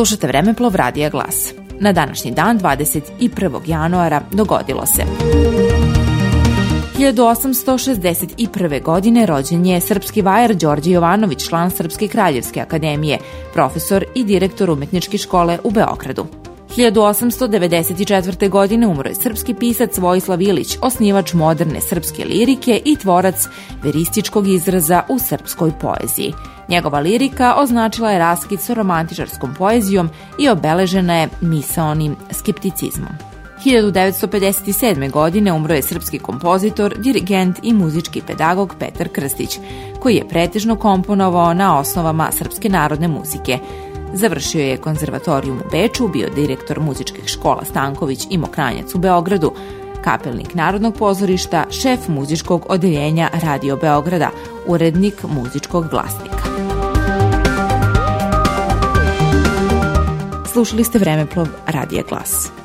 Slušate Vremeplov Radija Glas. Na današnji dan, 21. januara, dogodilo se. 1861. godine rođen je srpski vajar Đorđe Jovanović, član Srpske kraljevske akademije, profesor i direktor umetničke škole u Beogradu. 1894. godine umro je srpski pisac Vojislav Ilić, osnivač moderne srpske lirike i tvorac verističkog izraza u srpskoj poeziji. Njegova lirika označila je raskid sa romantičarskom poezijom i obeležena je misaonim skepticizmom. 1957. godine umro je srpski kompozitor, dirigent i muzički pedagog Petar Krstić, koji je pretežno komponovao na osnovama srpske narodne muzike – Završio je konzervatorijum u Beču, bio direktor muzičkih škola Stanković i Mokranjac u Beogradu, kapelnik Narodnog pozorišta, šef muzičkog odeljenja Radio Beograda, urednik muzičkog glasnika. Slušali ste Vremeplov Radija Glas.